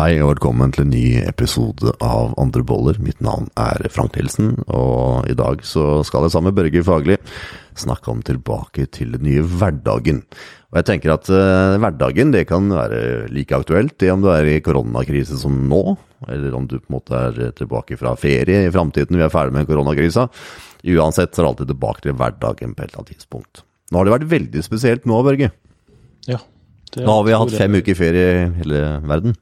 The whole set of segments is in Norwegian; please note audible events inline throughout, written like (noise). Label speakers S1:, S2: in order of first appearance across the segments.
S1: Hei og velkommen til en ny episode av Andre boller. Mitt navn er Frank Nilsen, og i dag så skal jeg sammen med Børge Fagli snakke om tilbake til den nye hverdagen. Og jeg tenker at uh, hverdagen det kan være like aktuelt det om du er i koronakrise som nå, eller om du på en måte er tilbake fra ferie i framtiden vi er ferdig med koronakrisa. Uansett så er det alltid tilbake til hverdagen på et eller annet tidspunkt. Nå har det vært veldig spesielt nå, Børge.
S2: Ja.
S1: Nå har vi hatt fem uker ferie i hele verden.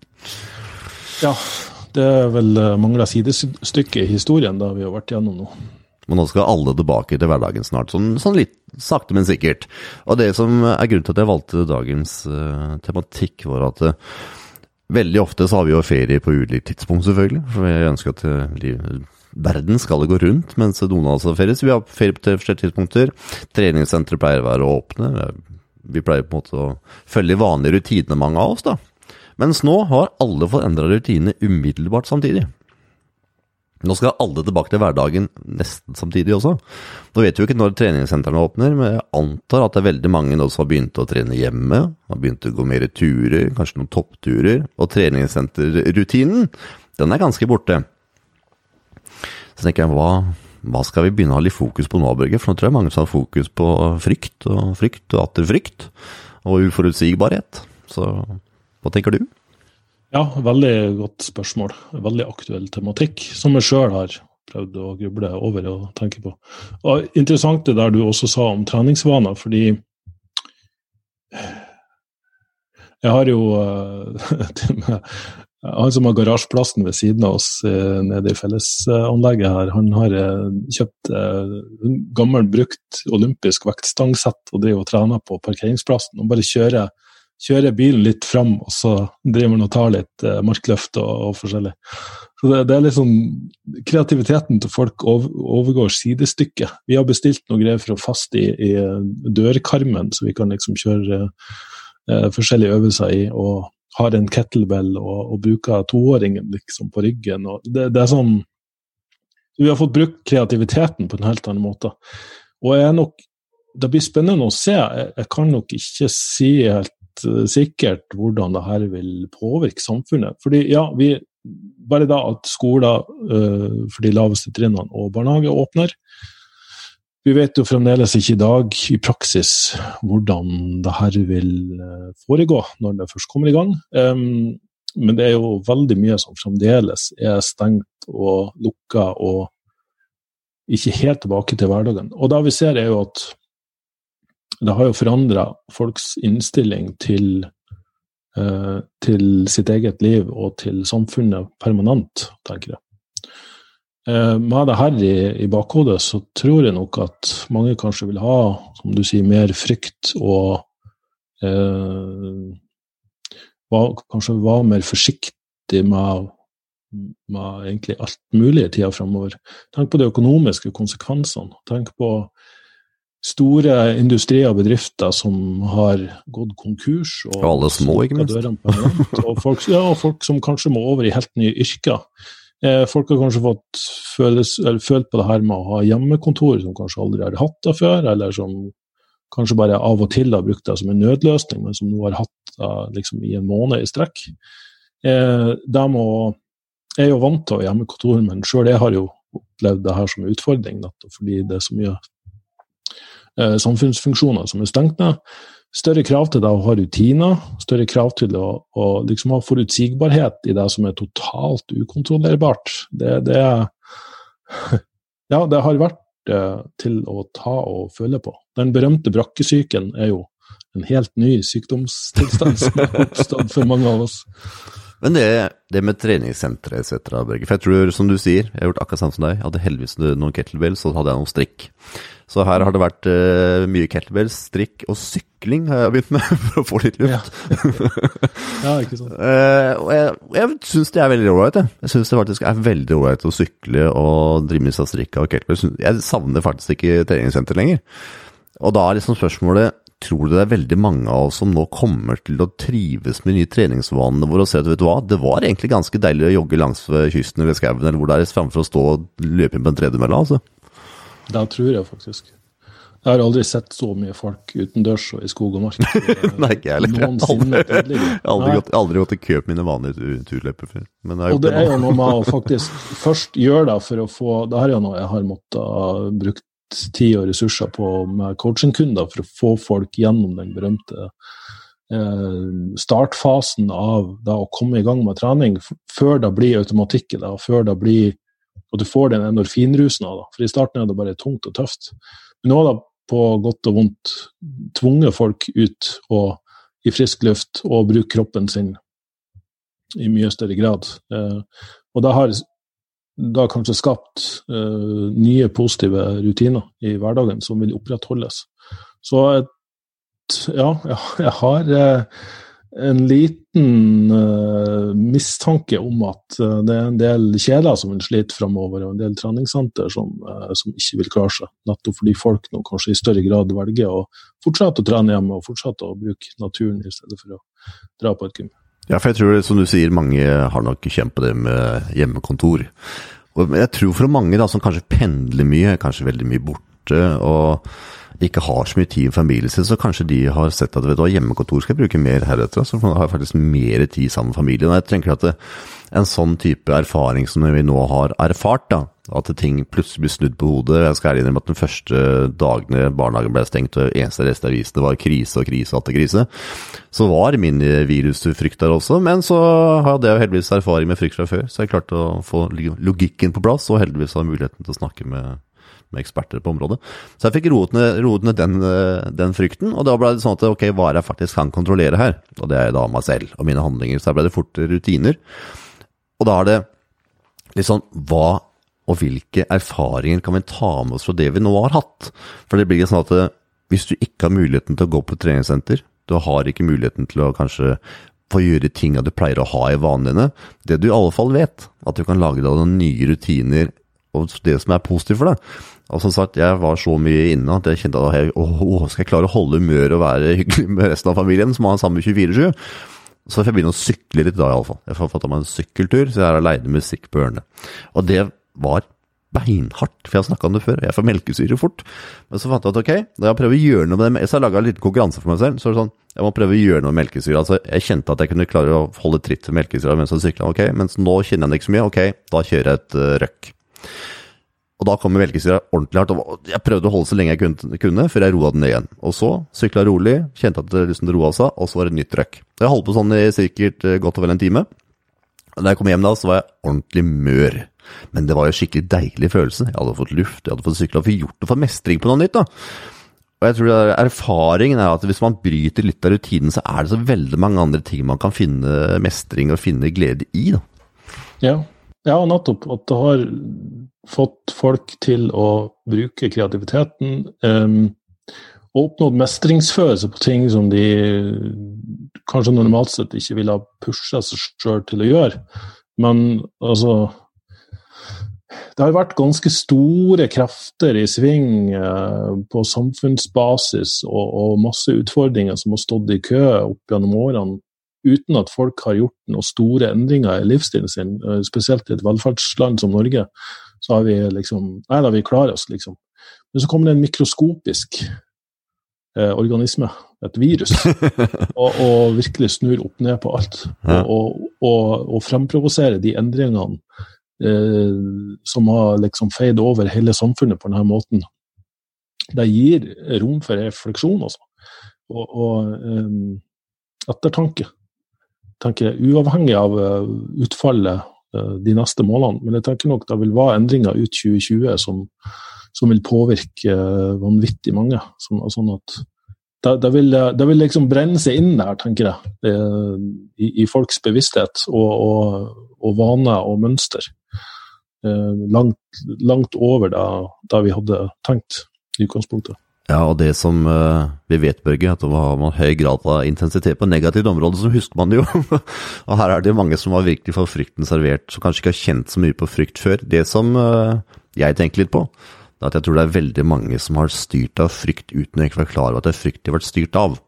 S2: Ja, det er vel uh, mangla sidestykke i historien da vi har vært gjennom nå.
S1: Men nå skal alle tilbake til hverdagen snart, sånn, sånn litt sakte, men sikkert. Og det som er grunnen til at jeg valgte dagens uh, tematikk, var at uh, veldig ofte så har vi jo ferie på ulikt tidspunkt, selvfølgelig. For jeg ønsker at uh, verden skal gå rundt mens noen av oss har ferie. Så vi har ferie på forskjellige tidspunkter. Treningssentre pleier å være åpne. Vi pleier på en måte å følge vanlige rutiner, mange av oss, da. Mens nå har alle fått endra rutinene umiddelbart samtidig. Nå skal alle tilbake til hverdagen nesten samtidig også. Nå vet vi jo ikke når treningssentrene åpner, men jeg antar at det er veldig mange nå som har begynt å trene hjemme, har begynt å gå mer turer, kanskje noen toppturer, og treningssenterrutinen, den er ganske borte. Så tenker jeg, hva, hva skal vi begynne å ha litt fokus på nå, Børge? For nå tror jeg mange som har fokus på frykt og frykt og atter frykt, og uforutsigbarhet. Så hva tenker du?
S2: Ja, veldig godt spørsmål. Veldig aktuell tematikk, som jeg sjøl har prøvd å gruble over og tenke på. Og Interessant det der du også sa om treningsvaner, fordi jeg har jo (laughs) Han som har garasjeplassen ved siden av oss nede i fellesanlegget her, han har kjøpt en gammel, brukt olympisk vektstangsett og driver og trener på parkeringsplassen. og bare kjører kjører bilen litt fram, og så driver han og tar litt eh, markløft og, og, forskjellig. Så det, det, er liksom Kreativiteten til folk overgår sidestykket. Vi har bestilt noe greier for å faste i, i dørkarmen, så vi kan liksom kjøre eh, forskjellige øvelser i. og har en kettlebell og, og bruker toåringen liksom på ryggen. det, det er sånn Vi har fått brukt kreativiteten på en helt annen måte. Og jeg er nok det blir spennende å se. Jeg, jeg kan nok ikke si helt uh, sikkert hvordan det her vil påvirke samfunnet. Fordi ja, vi, Bare da at skoler uh, for de laveste trinnene og barnehage åpner. Vi vet jo fremdeles ikke i dag i praksis hvordan det her vil uh, foregå når det først kommer i gang. Um, men det er jo veldig mye som fremdeles er stengt og lukka og ikke helt tilbake til hverdagen. Og det vi ser, er jo at det har jo forandra folks innstilling til, uh, til sitt eget liv og til samfunnet permanent, tenker jeg. Uh, med det her i, i, bakhodet så tror jeg nok at mange kanskje vil ha, som du sier, mer frykt og eh, var, kanskje var mer forsiktig med, med egentlig alt mulig i tida framover. Tenk på de økonomiske konsekvensene. Tenk på store industrier og bedrifter som har gått konkurs.
S1: Og, og alle små, ikke minst.
S2: og folk, ja, folk som kanskje må over i helt nye yrker. Eh, folk har kanskje fått føles, følt på det her med å ha hjemmekontor som kanskje aldri har hatt det før, eller som kanskje bare av og til har brukt det som en nødløsning, men som nå har hatt det liksom, i en måned i strekk. Eh, de er jo vant til å ha hjemmekontor, men sjøl jeg har jo opplevd det her som en utfordring, fordi det er så mye eh, samfunnsfunksjoner som er stengt ned. Større krav til deg å ha rutiner, større krav til å, å liksom ha forutsigbarhet i det som er totalt ukontrollerbart. Det, det, (laughs) ja, det har vært eh, til å ta og føle på. Den berømte brakkesyken er jo en helt ny sykdomstilstand som har oppstått for mange av oss.
S1: Men det, det med treningssentre etc., Børge, for jeg tror, som du sier, jeg har gjort akkurat samme som deg. Jeg hadde heldigvis noen kettlebells, så hadde jeg noen strikk. Så her har det vært uh, mye kettlebells, strikk og sykling har jeg begynt med, (laughs) for å få litt luft.
S2: Ja, (laughs) ja ikke sant.
S1: uh, og jeg, jeg syns det er veldig ålreit, jeg. Jeg syns det faktisk er veldig ålreit å sykle og drive med seg strikk og kettlebells. Jeg savner faktisk ikke treningssenter lenger. Og da er liksom spørsmålet Tror du det er veldig mange av oss som nå kommer til å trives med de nye treningsvanene våre og se at vet du hva, det var egentlig ganske deilig å jogge langs kysten eller skauen eller hvor det er, framfor å stå og løpe inn på en tredemølle, altså?
S2: Det tror jeg faktisk. Jeg har aldri sett så mye folk utendørs og i skog og mark. (laughs)
S1: Nei, ikke jeg heller. Aldri, (laughs) aldri, aldri, gått, aldri gått i kø på mine vanlige turløper før.
S2: og det er jo noe med å (laughs) faktisk først gjøre det for å få Det her er jo noe jeg har måttet brukt tid og ressurser på med coachingkunder for å få folk gjennom den berømte eh, startfasen av da, å komme i gang med trening, før det blir automatikk i det, og før det blir og du får den endorfinrusen av det. For i starten er det bare tungt og tøft. Men nå har det på godt og vondt tvunget folk ut og i frisk luft og bruke kroppen sin i mye større grad. Eh, og det har da kanskje skapt uh, nye positive rutiner i hverdagen som vil opprettholdes. Så et, ja, (laughs) jeg har uh, en liten uh, mistanke om at det er en del kjeder som vil slite framover, og en del treningssenter som, som, ikke vil klare seg. Nettopp fordi folk nå kanskje i større grad velger å fortsette å trene hjemme og fortsette å bruke naturen i stedet for å dra på et gym.
S1: Ja, for jeg tror som du sier, mange har nok kjent på det med hjemmekontor. Og jeg tror for mange da, som kanskje pendler mye, kanskje veldig mye borte, og ikke har så mye tid med familien sin, så kanskje de har sett at vet du, hjemmekontor skal jeg bruke mer heretter. Så har jeg faktisk mer tid sammen med familien. Og jeg tenker at det, en sånn type erfaring som vi nå har erfart, da, at ting plutselig blir snudd på hodet Jeg skal ærlig innrømme at den første dagene barnehagen ble stengt og eneste rest av avisene var krise og krise og atter krise, så var min virusfrykt der også. Men så hadde jeg jo heldigvis erfaring med frykt fra før, så jeg klarte å få logikken på plass og heldigvis hadde muligheten til å snakke med med eksperter på området. Så jeg fikk roet ned, roet ned den, den, frykten, og da ble det sånn at ok, hva er det jeg faktisk kan kontrollere her? Og det er da meg selv og mine handlinger. Så da ble det fort rutiner. Og da er det litt sånn hva og hvilke erfaringer kan vi ta med oss fra det vi nå har hatt? For det blir sånn at eh, hvis du ikke har muligheten til å gå på treningssenter, du har ikke muligheten til å kanskje få gjøre tinga du pleier å ha i vanene dine, det du i alle fall vet, at du kan lage deg noen nye rutiner og det som er positivt for deg, og som sagt, jeg var så mye inne at jeg kjente at jeg, å, skal jeg klare å holde humøret og være hyggelig med resten av familien, som har samme 24-7? Så får jeg begynne å sykle litt da, iallfall. Jeg får fått meg en sykkeltur, så jeg er aleine musikk på ørene. Og det var beinhardt, for jeg har snakka om det før. Jeg får melkesyre fort. Men så fant jeg at ok, da jeg prøver å gjøre noe med det, så jeg laga liten konkurranse for meg selv. Så er det sånn, jeg må prøve å gjøre noe med melkesyre. Altså, jeg kjente at jeg kunne klare å holde tritt med melkesyra mens jeg sykla. Ok, mens nå kjenner jeg det ikke så mye. Ok, da kjører jeg et uh, røkk. Og da kommer melkesyra ordentlig hardt. og Jeg prøvde å holde så lenge jeg kunne, før jeg roa den ned igjen. Og så sykla rolig, kjente at det liksom roa seg, og så var det et nytt røkk. Jeg holdt på sånn i sikkert eh, godt og vel en time. Da jeg kom hjem da, så var jeg ordentlig mør. Men det var jo skikkelig deilig følelse. Jeg hadde fått luft, jeg hadde fått sykla, fått gjort og fått mestring på noe nytt. da. Og jeg tror Erfaringen er at hvis man bryter litt av rutinen, så er det så veldig mange andre ting man kan finne mestring og finne glede i. da.
S2: Ja, ja nettopp. At det har fått folk til å bruke kreativiteten. Um, oppnådd mestringsfølelse på ting som de kanskje normalt sett ikke ville ha pusha seg sjøl til å gjøre. Men altså Det har vært ganske store krefter i sving eh, på samfunnsbasis og, og, masse utfordringer som har stått i kø opp gjennom årene uten at folk har gjort noen store endringer i livsstilen sin, eh, spesielt i et velferdsland som Norge så har vi liksom Nei da, vi klarer oss, liksom. Men så kommer det en mikroskopisk eh, organisme, et virus, (laughs) og, og, virkelig snur opp ned på alt. Ja. Og, og, og fremprovoserer de endringene eh, som har liksom feid over hele samfunnet på denne måten. Det gir rom for refleksjon, altså. Og, um, ettertanke. Tenker, uavhengig av uh, utfallet Eh, de neste månedene. Men jeg tenker nok det vil være endringer ut 2020 som, som vil påvirke eh, vanvittig mange. Sånn, sånn at det, vil, det, vil, liksom brenne seg inn der, tenker jeg, i, i folks bevissthet og, og, og vaner og mønster. Eh, langt, langt over det, det vi hadde tenkt i utgangspunktet.
S1: Ja, og det som uh, vi vet, Børge, at man har man høy grad av intensitet på negativt område, så husker man det jo. (laughs) og her er det mange som har virkelig fått frykten servert, som kanskje ikke har kjent så mye på frykt før. Det som uh, jeg tenker litt på, er at jeg tror det er veldig mange som har styrt av frykt uten å egentlig være klar over at det er frykt de har vært styrt av.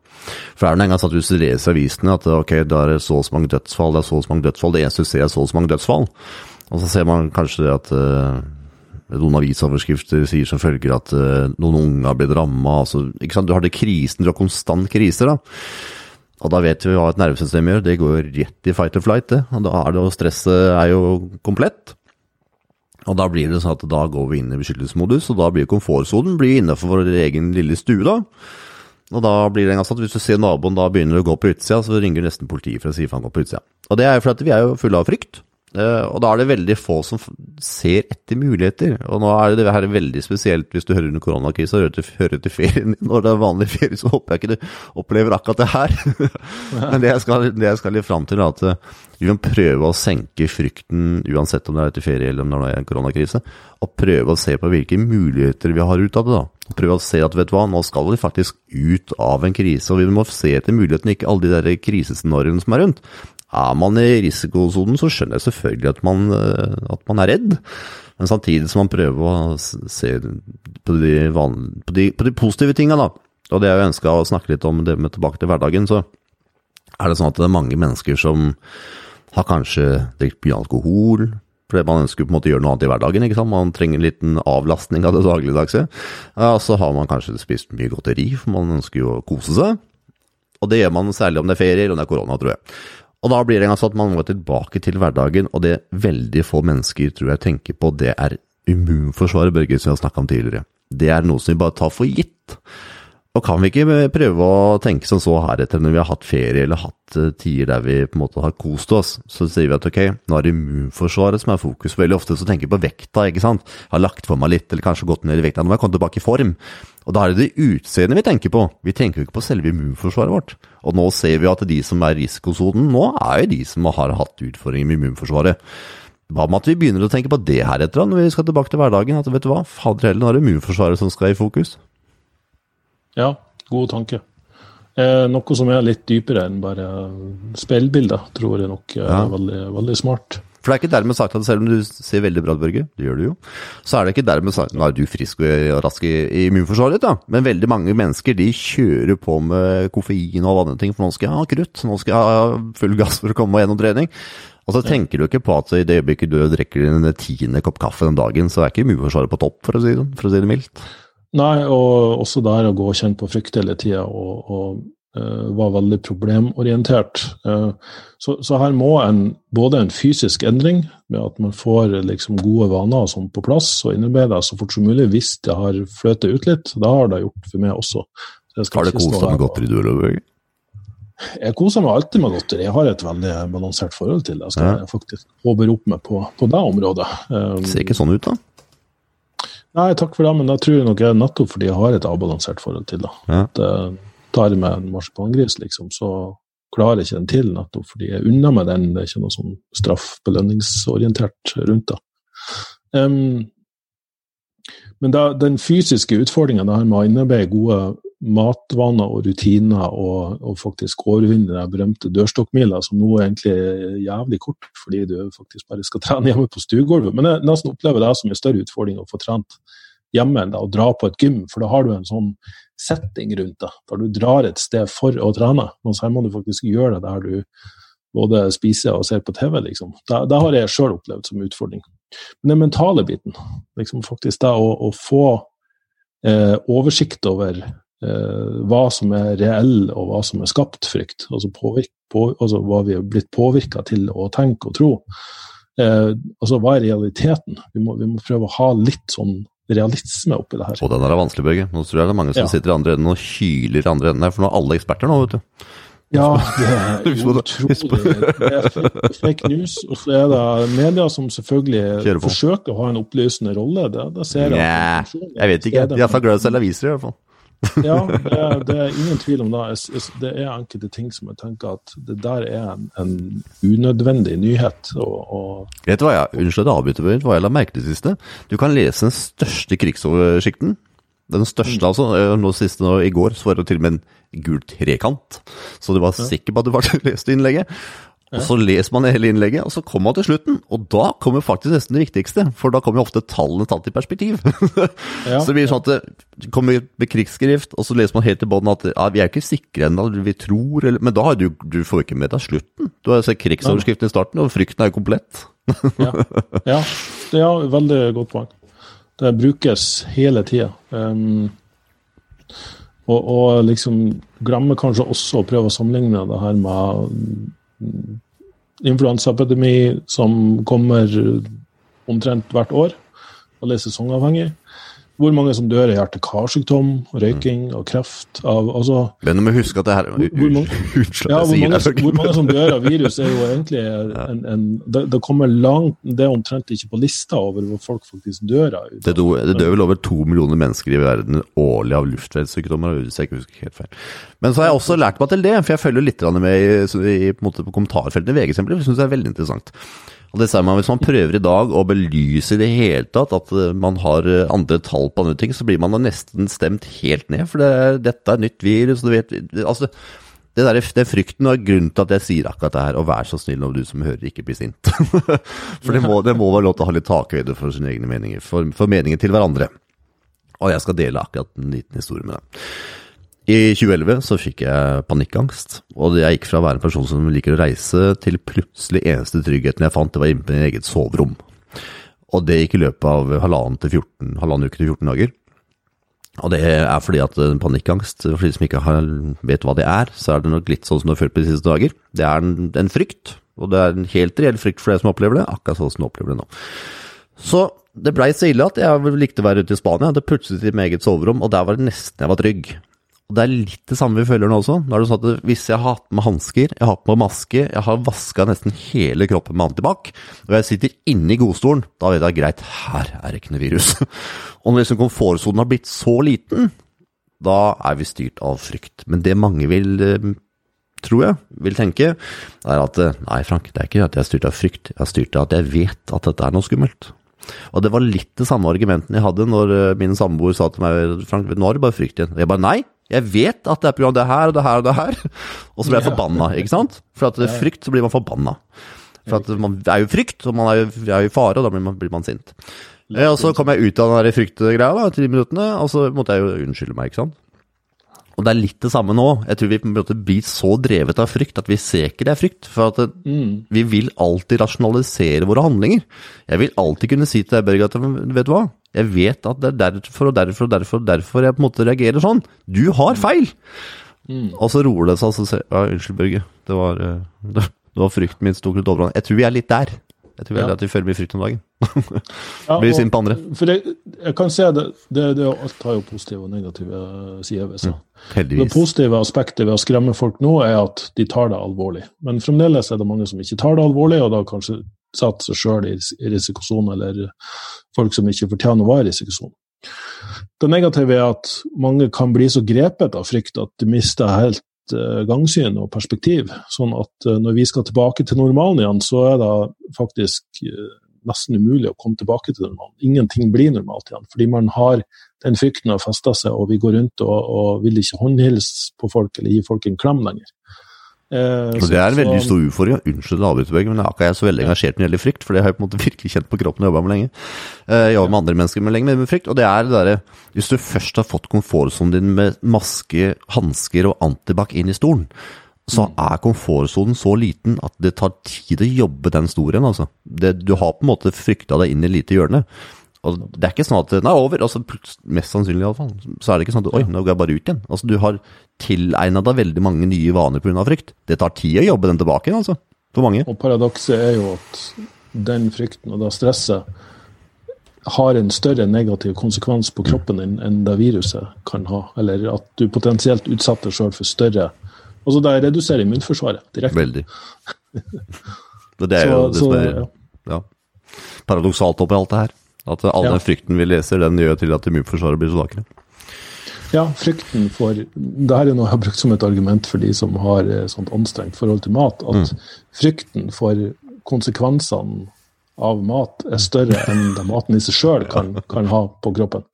S1: For er det en gang sånn at hvis du leser avisene at ok, da er det så og så mange dødsfall, det er så og så mange dødsfall, det eneste du ser er så og så mange dødsfall, og så ser man kanskje at uh, Noen avisoverskrifter sier som følger at uh, noen unge har blitt ramma. Altså, du har det krisen, du har konstant kriser. da. Og da vet vi hva et nervesystem gjør, det går rett i fight or flight. det. Og da er det jo stresset er jo komplett. Og da blir det sånn at da går vi inn i beskyttelsesmodus, og da blir komfortsonen innenfor vår egen lille stue, da. Og da blir det en gang sånn at hvis du ser naboen da begynner å gå på utsida, så ringer nesten politiet for å si at han går på utsida. Og det er jo fordi vi er jo fulle av frykt. Uh, og da er det veldig få som ser etter muligheter. Og nå er det her veldig spesielt hvis du hører under koronakrisa og hører, hører til ferien. (laughs) Når det er vanlig ferie, så håper jeg ikke du opplever akkurat det her. (laughs) Men det jeg skal, det jeg skal litt fram til, er at uh, vi må prøve å senke frykten, uansett om det er etter ferie eller om det er en koronakrise, og prøve å se på hvilke muligheter vi har ut av det. da. Prøve å se at vet du hva, nå skal vi faktisk ut av en krise, og vi må se etter mulighetene, ikke alle de der krisescenarioene som er rundt. Er man i risikosonen, så skjønner jeg selvfølgelig at man, eh, at man, er redd. Men samtidig som man prøver å se på de, vanlige, på de, på de positive tinga, da. Og det jeg ønska å snakke litt om det med tilbake til hverdagen, så er det sånn at det er mange mennesker som har kanskje drukket mye alkohol, fordi man ønsker på en måte å gjøre noe annet i hverdagen. ikke sant? Man trenger en liten avlastning av det dagligdagse. Ja, så har man kanskje spist mye godteri, for man ønsker jo å kose seg. Og det gjør man særlig om det er ferie eller om det er korona, tror jeg. Og da blir det en gang sånn at man må tilbake til hverdagen, og det veldig få mennesker tror jeg tenker på, det er immunforsvaret, Børge, som vi har snakka om tidligere. Det er noe som vi bare tar for gitt. Og kan vi ikke prøve å tenke som så heretter, når vi har hatt ferie eller hatt uh, tider der vi på en måte har kost oss, så sier vi at ok, nå er det immunforsvaret som er fokus. Veldig ofte så tenker vi på vekta, ikke sant. Har lagt for meg litt, eller kanskje gått ned i vekta. Nå må jeg komme tilbake i form. Og da er det det utseendet vi tenker på. Vi tenker jo ikke på selve immunforsvaret vårt. Og nå ser vi at de som er i risikosonen nå, er jo de som har hatt utfordringer med immunforsvaret. Hva med at vi begynner å tenke på det her etter når vi skal tilbake til hverdagen? At vet du hva, fader heller, nå er det immunforsvaret som skal i fokus.
S2: Ja, god tanke. Eh, noe som er litt dypere enn bare speilbilder, tror jeg nok er ja. veldig, veldig, smart.
S1: For det er ikke dermed sagt at selv om du ser veldig bra ut, Børge, det gjør du jo, så er det ikke dermed sagt Nå er du frisk og rask i, immunforsvaret ditt, da, men veldig mange mennesker de kjører på med koffein og andre ting, for nå skal jeg ha krutt, nå skal jeg ha full gass for å komme meg gjennom trening. Og så tenker du ikke på at i det øyeblikket du drikker din tiende kopp kaffe den dagen, så er ikke immunforsvaret på topp, for å si det, for å si det mildt.
S2: Nei, og også der å gå og kjenne på frykt hele tida og, og var veldig problemorientert. Uh, så, så, her må en både en fysisk endring, med at man får liksom gode vaner og sånn på plass, og innarbeider så fort som mulig hvis det har fløtet ut litt. Det har det gjort for meg også.
S1: har du kost deg med godteri, du, eller?
S2: Jeg koser meg alltid med godteri. Jeg har et veldig balansert forhold til det. Jeg skal ja. faktisk påberope meg på, på det området.
S1: Um, ser ikke sånn ut, da?
S2: Nei, takk for det, men da tror jeg nok jeg nettopp fordi jeg har et avbalansert forhold til det. Ja. At uh, tar med en marsipangris, liksom, så klarer jeg ikke den til, nettopp fordi jeg unner meg den. Det er ikke noe sånn straff-belønningsorientert rundt det. Um, men da, den fysiske utfordringa med å innarbeide gode matvaner og rutiner og, og faktisk overvinne den berømte dørstokkmila, som nå er egentlig jævlig kort fordi du faktisk bare skal (laughs) trene hjemme på stuegulvet. Men jeg nesten opplever det som en større utfordring å få trent hjemme enn å dra på et gym, for da har du en sånn setting rundt det, da du drar et sted for å trene. Mens her må du faktisk gjøre det der du både spiser og ser på TV, liksom. Det, det har jeg sjøl opplevd som utfordring. Men den mentale biten, liksom faktisk det å, å få eh, oversikt over eh, hva som er reell og hva som er skapt frykt. Altså, påvirk, på, altså hva vi er blitt påvirka til å tenke og tro. Eh, altså hva er realiteten? Vi må, vi må, prøve å ha litt sånn realisme oppi det her.
S1: Og den er vanskelig, Børge. Nå tror jeg det er mange som ja. sitter i andre enden og hyler i andre enden her, for nå er alle eksperter nå, vet du.
S2: Ja, (laughs) det er utrolig. Det er fake news. Og så er det media som selvfølgelig forsøker å ha en opplysende rolle. Det, det ser
S1: jeg. jeg vet ikke. De er så glad i å selge aviser, i hvert fall.
S2: Ja, (laughs) det er, det er, ingen tvil om det. Det er enkelte ting som jeg tenker at det der er en, en unødvendig nyhet. Og, og
S1: Vet du hva jeg unnskyld at jeg hva jeg la merke til siste? Du kan lese den største krigsoversikten. Den største, mm. altså. Eh, nå siste nå, I går så var det til og med en gul trekant. Så du var sikker på at du faktisk (laughs) leste innlegget. Og så leser man hele innlegget, og så kommer man til slutten. Og da kommer faktisk nesten det viktigste, for da kommer jo ofte tallene tatt i perspektiv. ja, (laughs) så det blir sånn at det kommer med krigsskrift, og så leser man helt til bånn at ja, vi er ikke sikre ennå, vi tror eller Men da har du, du får ikke med deg slutten. Du har sett krigsoverskriften i starten, og frykten er jo komplett.
S2: ja. ja, det er veldig godt poeng. Det brukes hele tida. Um, og, og, liksom glemmer kanskje også å prøve å sammenligne det her med influensaepidemi som kommer omtrent hvert år, og det er sesongavhengig hvor mange som dør av hjerte-karsykdom, røyking og kreft av altså,
S1: Men du må huske at det her
S2: hvor, hvor, mange, (laughs) ja, hvor, mange, hvor mange som dør av virus, er jo (laughs) egentlig en, en det, det, kommer langt Det er omtrent ikke på lista over hvor folk faktisk dør av.
S1: Det, do, det dør vel over to millioner mennesker i verden årlig av luftveissykdommer, hvis jeg ikke husker helt feil. Men så har jeg også lært meg til det, for jeg følger litt med i, i, på, på kommentarfeltene i VG, eksempler, syns det er veldig interessant. Og det ser man Hvis man prøver i dag å belyse i det hele tatt at eh, man har eh, andre tall på andre ting, så blir man da nesten stemt helt ned. For det, dette er nytt virus. du vet, altså, det der, den frykten og grunnen til at jeg sier akkurat det her, og vær så snill om du som hører, ikke blir sint. (laughs) for det må, det må være lov til å ha litt takhøyde for sine egne meninger, for, for meninger til hverandre. Og jeg skal dele akkurat en liten historie med deg. I 2011 så fikk jeg panikkangst, og jeg gikk fra å være en person som liker å reise, til plutselig eneste tryggheten jeg fant, det var inne på mitt eget soverom. Og det gikk i løpet av halvannen, til 14, halvannen uke til 14 dager. Og det er fordi at panikkangst, for de som ikke vet hva det er, så er det nok litt sånn som du har følt på de siste dager. Det er en, en frykt, og det er en helt reell frykt for deg som opplever det, akkurat sånn som du opplever det nå. Så det blei så ille at jeg likte å være ute i Spania. Det plutselig til mitt eget soverom, og der var det nesten jeg var trygg. Og Det er litt det samme vi føler nå også. Nå er det sånn at Hvis jeg har hatt med hansker, jeg har på meg maske, jeg har vaska nesten hele kroppen med antibac, og jeg sitter inne i godstolen, da vet jeg greit, her er det ikke noe virus. (laughs) Og når liksom komfortsonen har blitt så liten, da er vi styrt av frykt. Men det mange vil, eh, tror jeg, vil tenke, er at eh, nei, Frank, det er ikke at jeg er styrt av frykt, jeg er styrt av at jeg vet at dette er noe skummelt. Og det var litt det samme argumentene jeg hadde når eh, min samboer sa til meg Frank, nå har du bare frykt igjen. Og Jeg bare nei, jeg vet at det er pga. det her og det her og det her. (laughs) Og så blir jeg forbanna, ikke sant? For at det er frykt, så blir man forbanna. For at man er jo frykt, og man er jo, er jo i fare, og da blir man, blir man sint. Og så kom jeg ut av den fryktgreia da, ti minuttene, og så måtte jeg jo unnskylde meg, ikke sant. Og det er litt det samme nå. Jeg tror vi blir så drevet av frykt at vi ser ikke det er frykt. For at mm. vi vil alltid rasjonalisere våre handlinger. Jeg vil alltid kunne si til deg, Børge, at vet du hva, jeg vet at det er derfor og derfor og derfor, derfor jeg på en måte reagerer sånn. Du har feil! Mm. Og så roer det seg, og så sier ja, unnskyld, Børge, det var, eh, det, (laughs) det var frykten min som tok litt overhånd. Jeg tror vi er litt der. Jeg tror ja. at vi føler mye frykt om dagen. (laughs) Blir sint på andre.
S2: For jeg, jeg kan se det, det, det, Alt har jo positive og negative sider ved seg. Mm, det positive aspektet ved å skremme folk nå er at de tar det alvorlig. Men fremdeles er det mange som ikke tar det alvorlig, og da kanskje satt seg sjøl i, risikosonen, eller folk som ikke fortjener å være i risikosonen. Det negative er at mange kan bli så grepet av frykt at de mister helt Eh, gangsyn og perspektiv. Sånn at eh, når vi skal tilbake til normalen igjen, så er det faktisk eh, nesten umulig å komme tilbake til normalen. Ingenting blir normalt igjen, fordi man har den frykten har festa seg, og vi går rundt og, og vil ikke håndhilse på folk eller gi folk en klem lenger.
S1: Eh, det er en veldig stor utfordring. Unnskyld avbryter, men jeg er ikke så veldig engasjert når det gjelder frykt, for det har jeg på en måte (laughs) virkelig kjent på kroppen og jobba med lenge. Eh, jeg jobber med andre mennesker med lenge med frykt, og det er det derre Hvis du først har fått komfortsonen din med maske, hansker og antibac inn i stolen, så mm. er komfortsonen så liten at det tar tid å jobbe den store altså. Det, du har på en måte frykta deg inn i et lite hjørne. Og det er ikke sånn at den er over, altså mest sannsynlig iallfall. Så er det ikke sånn at oi, nå går jeg bare ut igjen. Altså Du har tilegna deg veldig mange nye vaner pga. frykt. Det tar tid å jobbe den tilbake igjen, altså. For mange.
S2: Og paradokset er jo at den frykten og det stresset har en større negativ konsekvens på kroppen din enn det viruset kan ha. Eller at du potensielt utsetter sjøl for større Altså det reduserer immunforsvaret direkte.
S1: Veldig. (laughs) Det er jo så, det som er ja. ja. paradoksalt oppi alt det her. At all ja. den frykten vi leser, den gjør til at immunforsvaret blir svakere.
S2: Ja, frykten for Det her er noe jeg har brukt som et argument for de som har eh, sånt anstrengt forhold til mat. At mm. frykten for konsekvensene av mat er større enn det maten i seg sjøl kan, kan, ha på kroppen.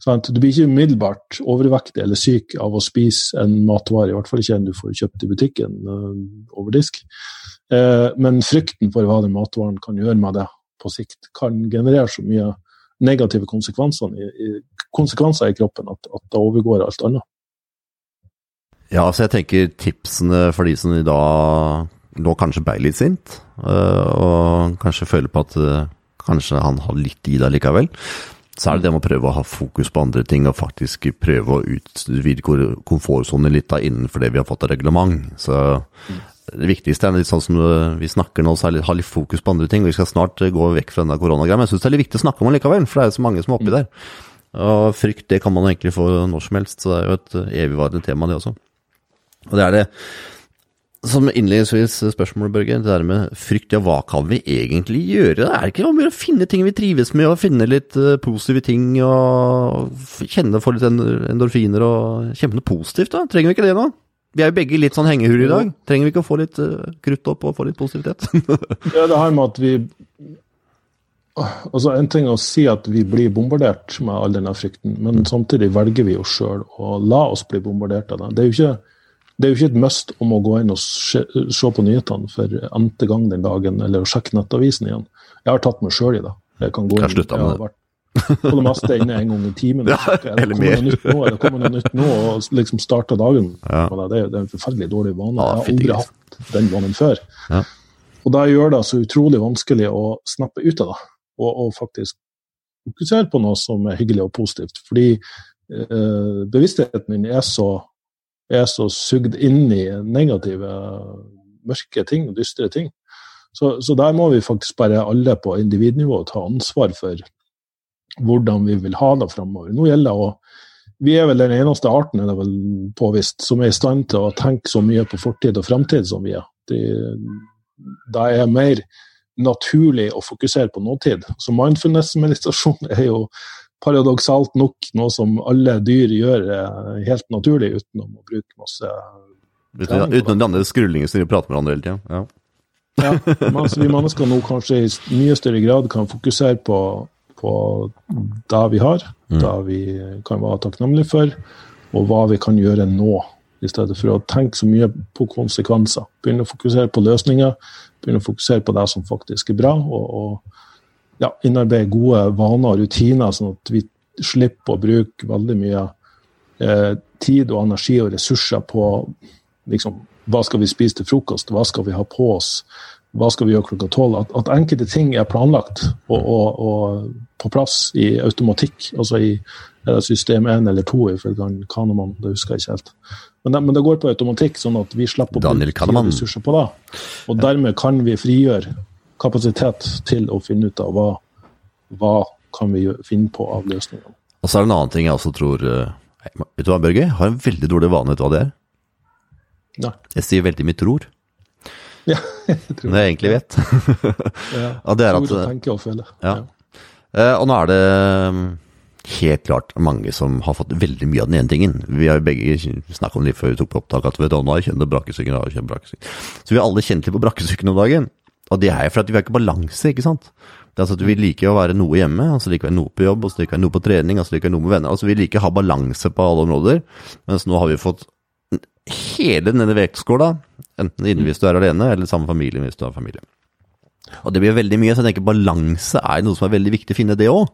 S2: Sånn, du blir ikke umiddelbart overvektig eller syk av å spise en matvare, i hvert fall ikke en du får kjøpt i butikken uh, over disk. Uh, men frykten for hva den matvaren kan gjøre med det på sikt, kan generere så mye negative konsekvenser i, konsekvenser i kroppen at, at det overgår alt annet.
S1: Ja, så jeg tenker tipsene for de som i dag nå kanskje ble litt sint, øh, og kanskje føler på at øh, kanskje han har litt i det likevel. så er det det med å prøve å ha fokus på andre ting, og faktisk prøve å utvide komfortsonen litt da, innenfor det vi har fått av reglement. Så det viktigste er litt sånn som vi snakker nå, så litt, ha litt fokus på andre ting. og Vi skal snart gå vekk fra denne koronagreia, men jeg syns det er litt viktig å snakke om likevel, for det er jo så mange som er oppi der. Og frykt, det kan man egentlig få når som helst, så det er jo et evigvarende tema, det også. Og det er det som innledningsvis spørsmålet, Børge, det der med frykt, ja, hva kan vi egentlig gjøre? Det er ikke noe å finne ting vi trives med, og finne litt positive ting, og kjenne for litt endorfiner og kjempe noe positivt, da? Trenger vi ikke det nå? Vi er jo begge litt sånn hengehur i dag. Trenger vi ikke å få litt uh, krutt opp og få litt positivitet? (laughs)
S2: ja, det her med at vi Altså, En ting er å si at vi blir bombardert med all denne frykten, men samtidig velger vi jo sjøl å la oss bli bombardert av det. Det er jo ikke det er jo ikke et must om å gå inn og se, se på nyhetene for n-te gang den dagen, eller å sjekke nettavisen igjen. Jeg har tatt meg sjøl i det. Jeg kan gå inn,
S1: jeg har vært
S2: på det meste inne en gang i timen.
S1: Ja, eller mer.
S2: Det kommer noe nytt nå, og liksom starte dagen
S1: ja.
S2: det. Er, det en forferdelig dårlig vane. Jeg har aldri hatt den vanen før.
S1: Ja.
S2: Og det gjør det så utrolig vanskelig å snappe ut av det, og, og faktisk fokusere på noe som er hyggelig og positivt. Fordi eh, bevisstheten min er så er så sugd inn i negative, mørke ting dystre ting. Så, så, der må vi faktisk bare alle på individnivå ta ansvar for hvordan vi vil ha det framover. Nå gjelder det å Vi er vel den eneste arten er det vel påvist, som er i stand til å tenke så mye på fortid og framtid som vi er. Det, det er mer naturlig å fokusere på nåtid. Så mindfulness-meditasjon er jo paradoksalt nok noe som alle dyr gjør eh, helt naturlig, uten å bruke masse
S1: Uten, uten de andre skrullingene som de prater med hverandre hele tida. Ja.
S2: ja, men altså, vi mennesker nå kanskje i mye større grad kan fokusere på, på det vi har, mm. det vi kan være takknemlige for, og hva vi kan gjøre nå. I stedet for å tenke så mye på konsekvenser. Begynne å fokusere på løsninger, begynne å fokusere på det som faktisk er bra, og, og ja, innarbeide gode vaner og rutiner, sånn at vi slipper å bruke veldig mye eh, tid og energi og ressurser på liksom, hva skal vi spise til frokost, hva skal vi ha på oss, hva skal vi gjøre klokka tolv. At, at, enkelte ting er planlagt og, og, og, på plass i automatikk. altså i system 1 eller 2 ifølge Kahneman, det husker jeg ikke helt. Men det, men det, går på automatikk, sånn at vi slipper å bruke ressurser på det. Og dermed kan vi frigjøre kapasitet til å finne ut av hva, hva kan vi finne på av løsninger.
S1: Og så er det en annen ting jeg også tror eh, Vet du hva, Børge? Jeg har en veldig dårlig vane, vet du hva det er?
S2: Nei.
S1: Jeg sier veldig mye tror.
S2: Ja, (laughs) jeg tror
S1: det jeg egentlig vet. (laughs)
S2: ja,
S1: ja, det er at,
S2: tror, tenke og føle.
S1: Ja. ja. Eh, og nå er det mm, helt klart mange som har fått veldig mye av den ene tingen. Vi har jo begge snakket om det før vi tok på opptak, at vet du, nå har jeg kjent brakkesyken, Så vi har alle kjent litt på brakkesyken om dagen. Og det er jo fordi vi har ikke balanse, ikke sant. Det er altså at Vi liker å være noe hjemme, altså liker være noe på jobb, og så liker vi noe på trening, altså liker vi noe med venner. altså Vi liker å ha balanse på alle områder. Mens nå har vi fått hele denne vektskåla, enten inne hvis du er alene, eller sammen med familien hvis du har familie. Og det blir veldig mye, så jeg tenker balanse er noe som er veldig viktig å finne, det òg.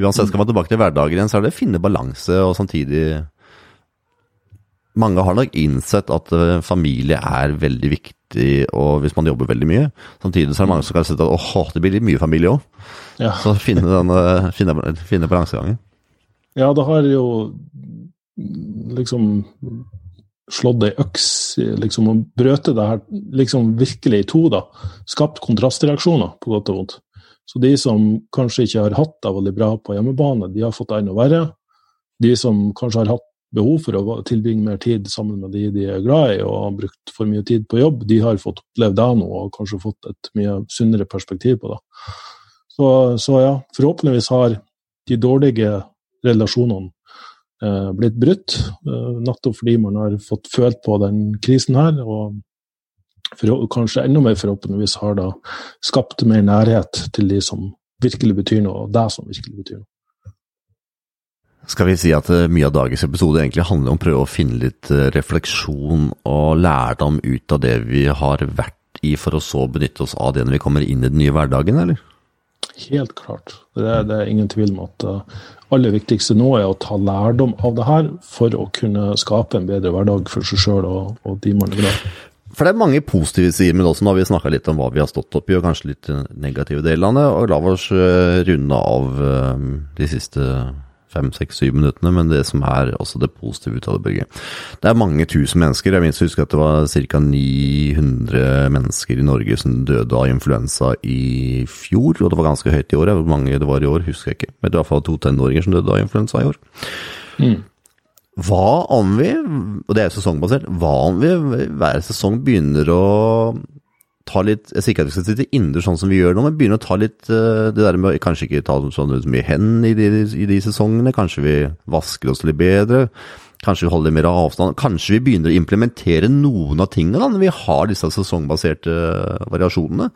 S1: Uansett, skal man tilbake til hverdagen igjen, så er det å finne balanse, og samtidig Mange har nok innsett at eh, familie er veldig viktig og hvis man jobber veldig mye. Samtidig så er det mange som kan sett at åh, det blir litt mye familie òg.
S2: Ja.
S1: Så finne, den, eh, finne, finne balansegangen.
S2: Ja, det har jo liksom slått ei øks liksom, og brøte det her liksom virkelig i to. da, Skapt kontrastreaksjoner, på godt og vondt. Så de som kanskje ikke har hatt det veldig bra på hjemmebane, de har fått det enda verre. De som kanskje har hatt behov for å tilbringe mer tid sammen med de de er glad i, og har brukt for mye tid på jobb, de har fått opplevd det nå og kanskje fått et mye sunnere perspektiv på det. Så, så ja, forhåpentligvis har de dårlige relasjonene blitt brutt, eh, nettopp fordi man har fått følt på den krisen her. og for, kanskje enda mer forhåpentligvis har da skapt mer nærhet til de som virkelig betyr noe, og det som virkelig betyr noe.
S1: Skal vi si at eh, mye av dagens episode egentlig handler om å prøve å finne litt eh, refleksjon og lærdom ut av det vi har vært i, for å så benytte oss av det når vi kommer inn i den nye hverdagen, eller?
S2: Helt klart. Det er, det er ingen tvil om at det uh, aller viktigste nå er å ta lærdom av det her for å kunne skape en bedre hverdag for seg sjøl og, og, de man er glad.
S1: For det er mange positive sider med det også. Nå har vi snakka litt om hva vi har stått oppi, og kanskje litt negative delene. Og la oss runde av de siste fem, seks, syv minuttene, men det som er også det positive ut av det, Børge. Det er mange tusen mennesker. Jeg minst husker at det var ca. 900 mennesker i Norge som døde av influensa i fjor, og det var ganske høyt i år. Hvor mange det var i år, husker jeg ikke. Men det var i hvert fall to tenåringer som døde av influensa i år. Mm. Hva om vi, og det er sesongbasert, hva om vi hver sesong begynner å ta litt Jeg sier ikke at vi skal sitte innendørs sånn som vi gjør nå, men begynne å ta litt uh, det der med kanskje ikke ta så mye hen i de, i de sesongene. Kanskje vi vasker oss litt bedre. Kanskje vi holder mer avstand. Kanskje vi begynner å implementere noen av tingene da, når vi har disse sesongbaserte uh, variasjonene.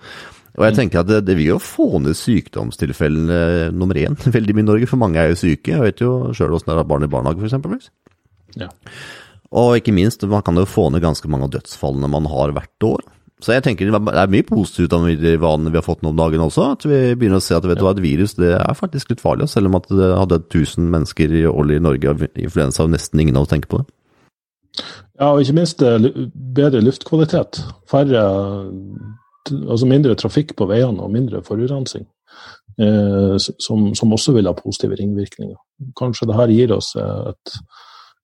S1: Og jeg tenker at det, det vil jo få ned sykdomstilfellene nummer én (laughs) veldig mye i Norge, for mange er jo syke. Jeg vet jo sjøl åssen det er barn i barnehage, f.eks. Ja. Og ikke minst, man kan jo få ned ganske mange av dødsfallene man har hvert år. Så jeg tenker det er mye positivt av de vanene vi har fått nå om dagen også. At vi begynner å se at vet du et virus det er faktisk litt farlig. Selv om at det har dødd 1000 mennesker i årlig i Norge av influensa, og nesten ingen av oss tenker på det.
S2: Ja, og ikke minst eh, bedre luftkvalitet. Færre Altså mindre trafikk på veiene og mindre forurensning. Eh, som, som, også vil ha positive ringvirkninger. Kanskje det her gir oss et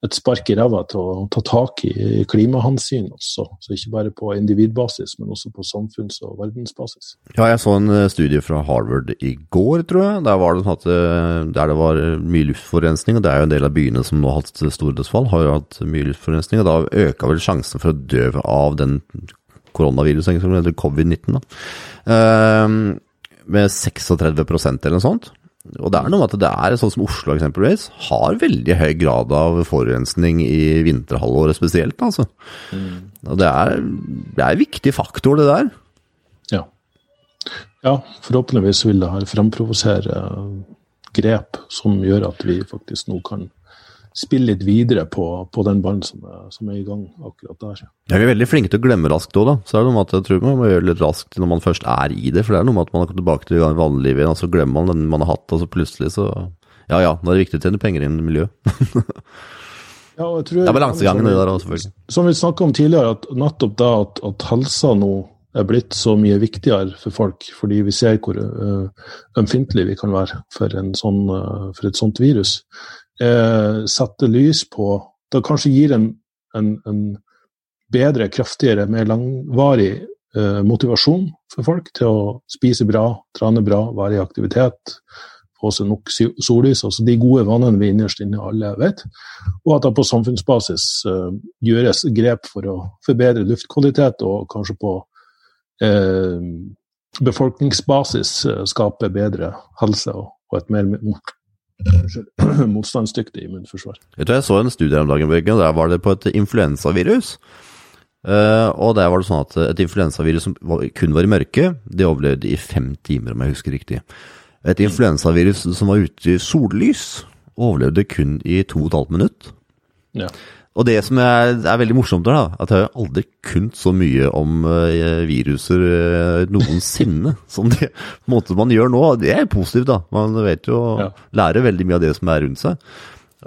S2: et spark i ræva til å ta tak i klimahensyn også. Så ikke bare på individbasis, men også på samfunns- og verdensbasis.
S1: Ja, jeg så en eh, studie fra Harvard i går, tror jeg. Der, var det hatt, eh, der det var mye luftforurensning. og Det er jo en del av byene som nå har hatt store dødsfall, har jo hatt mye luftforurensning. og Da øka vel sjansen for å dø av den koronaviruset, eller covid-19, da. Uh, med 36% eller noe sånt. Og det er noe med at det er sånn som Oslo eksempelvis, har veldig høy grad av forurensning i vinterhalvåret spesielt, altså. Mm. Og det er, det er en viktig faktor, det der.
S2: Ja. Ja, forhåpentligvis vil det her fremprovosere grep som gjør at vi faktisk nå kan spille litt videre på, på den ballen som som er, i gang akkurat der.
S1: Ja, Vi er veldig flinke til å glemme raskt òg, da. Så er det noe med at jeg tror man må gjøre det litt raskt når man først er i det. For det er noe med at man har kommet tilbake til vanliglivet igjen, og så glemmer man den man har hatt, og så plutselig så Ja ja, nå er det viktig å tjene penger innen i miljøet. (laughs) ja, og jeg tror, det er balansegangen det der òg, selvfølgelig.
S2: Som vi snakka om tidligere, at nettopp da at, at helsa nå er blitt så mye viktigere for folk, fordi vi ser hvor uh, vi kan være for, sånn, for et sånt virus eh, setter lys på Det kanskje gir en, en, en bedre, kraftigere, mer langvarig eh, motivasjon for folk til å spise bra, trane bra, være i aktivitet, få seg nok sollys. Altså de gode vannene vi innerst inne alle vet. Og at det på samfunnsbasis eh, gjøres grep for å forbedre luftkvalitet, og kanskje på eh, befolkningsbasis eh, skape bedre helse og, og et mer (clears throat) motstandsdyktig immunforsvar.
S1: Jeg tror jeg så en studie om dagen, og der var det på et influensavirus. Uh, og der var det sånn at et influensavirus som kun var i mørke, det overlevde i fem timer, om jeg husker riktig. Et influensavirus som var ute i sollys, overlevde kun i to og et halvt minutt. Ja. Og det som er, er veldig morsomt, da, at jeg har aldri kunnet så mye om uh, viruser uh, noensinne (laughs) som det måte man gjør nå. Det er positivt, da. Man vet jo ja. lærer veldig mye av det som er rundt seg.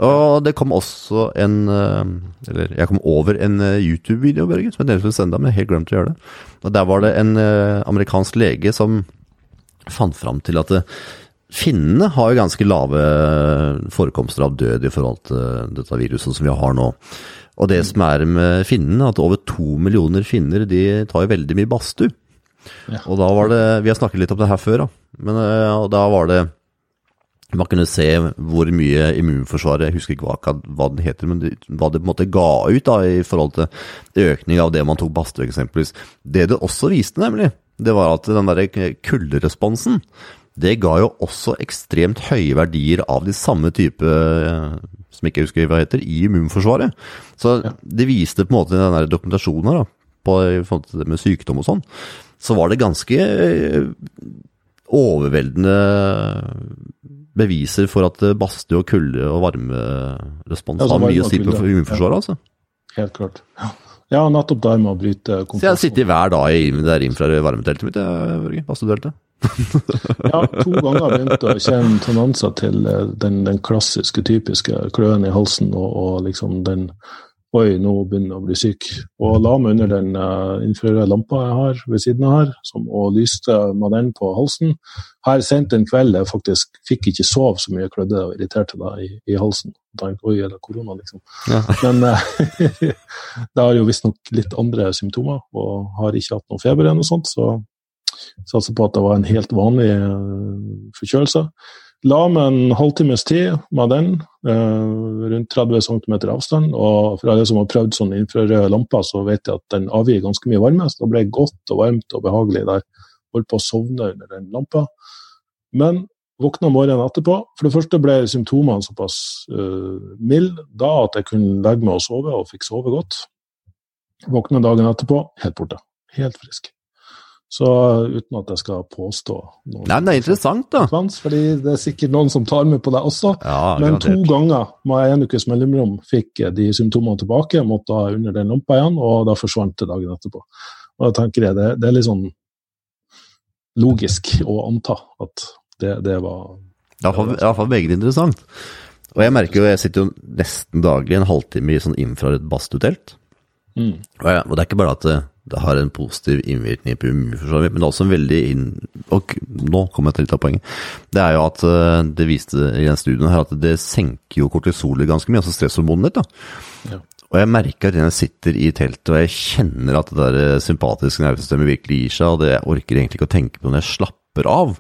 S1: Og det kom også en uh, Eller jeg kom over en YouTube-video, Børge, som jeg delte sende deg, men helt glemt å gjøre det. Og Der var det en amerikansk lege som fant fram til at Finnene har jo ganske lave forekomster av død i forhold til dette viruset som vi har nå. Og det som er med finnene, at over to millioner finner de tar jo veldig mye badstue. Ja. Og da var det Vi har snakket litt om det her før, da. Men eh, da var det Man kunne se hvor mye immunforsvaret Jeg husker ikke hva, hva den heter, men hva det på en måte ga ut da i forhold til økning av det man tok badstue, eksempelvis. Det det også viste, nemlig, det var at den derre kulderesponsen det ga jo også ekstremt høye verdier av de samme type eh, som ikke husker hva heter, i immunforsvaret. Så det viste på en måte i den der dokumentasjonen da, på det med sykdom og sånn, så var det ganske eh, overveldende beviser for at badstue og kulde og varmerespons har mye å si på immunforsvaret. altså.
S2: Helt klart. Ja. Ja, nettopp der med å bryte
S1: komforten. Så jeg sitter hver dag i det der varmeteltet mitt, Børge. Badstueteltet. (laughs)
S2: ja, to ganger har jeg begynt å kjenne tendenser til eh, den, den, klassiske, typiske kløen i halsen og, og liksom den Oi, nå begynner jeg å bli syk. Og la meg under den uh, infrarøde lampa jeg har ved siden av her, som, og lyste med den på halsen. Her sent en kveld jeg faktisk fikk ikke sove så mye, klødde og irriterte deg i, i halsen. Tenkte, Oi, er det korona, liksom?
S1: Ja. (laughs)
S2: Men uh, (laughs) det har jo visstnok litt andre symptomer, og har ikke hatt noe feber eller noe sånt, så satser på at det var en helt vanlig uh, forkjølelse. La meg en halvtimes tid med den, eh, rundt 30 cm avstand. Og for alle som har prøvd sånne infrarøde lamper, så vet jeg at den avgir ganske mye varme. Så det ble godt og varmt og behagelig der. Holdt på å sovne under den lampa. Men våkna morgenen etterpå. For det første ble symptomene såpass uh, milde da at jeg kunne legge meg og sove, og fikk sove godt. Våkna dagen etterpå, helt borte. Helt frisk. Så uten at jeg skal påstå noe
S1: Nei, men det er interessant, da.
S2: fordi det er sikkert noen som tar med på det også.
S1: Ja,
S2: Men to ganger med en ukes mellomrom fikk de symptomene tilbake, måtte ha under den lampa igjen, og da forsvant det dagen etterpå. Og da tenker jeg det, det er litt sånn logisk å anta at det, det var
S1: Iallfall iallfall veldig interessant. Og jeg merker jo, jeg sitter jo nesten daglig en halvtime i sånn infrarødt badstuetelt.
S2: mm.
S1: Og, og det er ikke bare at det, har en positiv innvirkning på immunforsvaret, men det er også en veldig inn... Og nå kommer jeg til litt av poenget. Det er jo at eh, det viste i den studien her at det senker jo kortisolet ganske mye, altså stresshormonet ditt. da.
S2: Ja.
S1: Og jeg merker at jeg sitter i teltet og jeg kjenner at det der eh, sympatiske nervesystemet virkelig gir seg, og det jeg orker egentlig ikke å tenke på når jeg slapper av.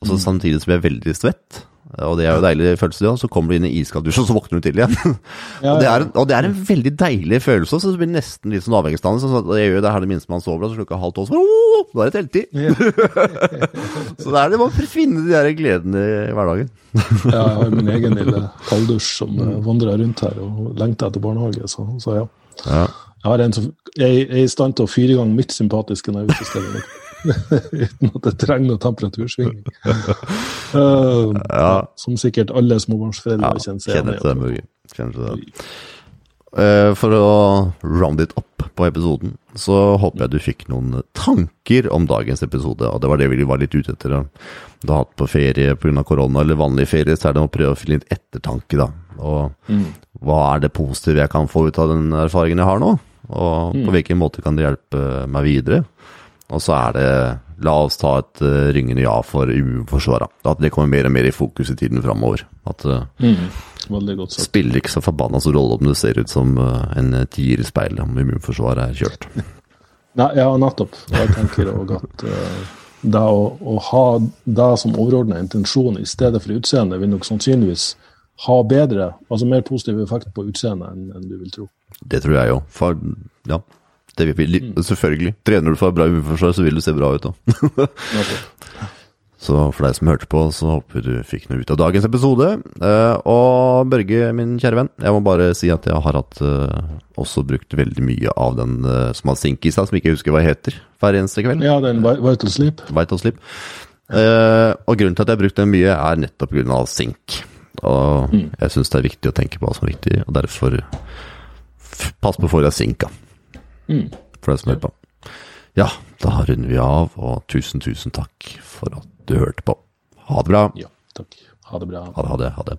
S1: Og så Samtidig som jeg er veldig svett. Og det er jo deilig følelse, ja. Så kommer du inn i iskald dusj, og så våkner du til igjen.
S2: Ja,
S1: og, det er, en- og det er en veldig deilig følelse, så det blir nesten litt sånn avhengighetsdannelse. Så det gjør jo det her det minste man sover, og så klokka halv tolv, så oh, nå er det telttid. (laughs) Så det er det man finne de der gledene i hverdagen.
S2: Ja, jeg har min egen lille kalddusj som uh, vandrer rundt her og lengter etter barnehage, så, så ja.
S1: Ja.
S2: Jeg, en jeg, jeg er i stand til å fyre i gang mitt sympatiske nervesystem. (laughs) uten at det trenger noen temperatursvingning. (laughs) Uh,
S1: Ja.
S2: Som sikkert alle småbarnsforeldre
S1: Ja,
S2: kjenner seg igjen i.
S1: Kjenner til det. Uh, For å round it up på episoden, så håper jeg du fikk noen tanker om dagens episode. Og det var det vi var litt ute etter. Du har hatt på ferie pga. korona eller vanlig ferie, så er det å prøve å finne litt ettertanke, da. Og
S2: Mm.
S1: hva er det positive jeg kan få ut av den erfaringen jeg har nå? Og på hvilken måte kan det hjelpe meg videre? Og så er det La oss ta et uh, ryngende ja for immunforsvaret. At det kommer mer og mer i fokus i tiden framover. At uh,
S2: Mm.
S1: Spiller ikke så forbanna stor rolle om det ser ut som uh, en tier i speilet om immunforsvaret er kjørt. (laughs)
S2: Nei, ja, nettopp. Jeg tenker òg at uh, det å, å ha det som overordna intensjon i stedet for utseende, vil nok sannsynligvis ha bedre, altså mer positiv effekt på utseendet enn, enn du vil tro.
S1: Det tror jeg jo. For ja, det vil, selvfølgelig. Trener du for bra immunforsvar, så vil du se bra ut òg. (laughs) Så for deg som hørte på, så håper du fikk noe ut av dagens episode. Eh, og Børge, min kjære venn, jeg må bare si at jeg har hatt eh, også brukt veldig mye av den uh, som har sink i seg, som ikke husker hva heter, hver eneste kveld.
S2: Ja, den Vi- Vital Sleep.
S1: Vital Sleep. Eh, og grunnen til at jeg har brukt den mye, er nettopp pga. sink. Og jeg syns det er viktig å tenke på hva som er viktig, og derfor pass på for deg sink, da.
S2: Mm.
S1: For deg som hører på. Ja, da runder vi av, og tusen, tusen takk for at du hørte på. Ha det bra.
S2: Ja, takk. Ha det bra.
S1: Ha det, ha det. Ha det.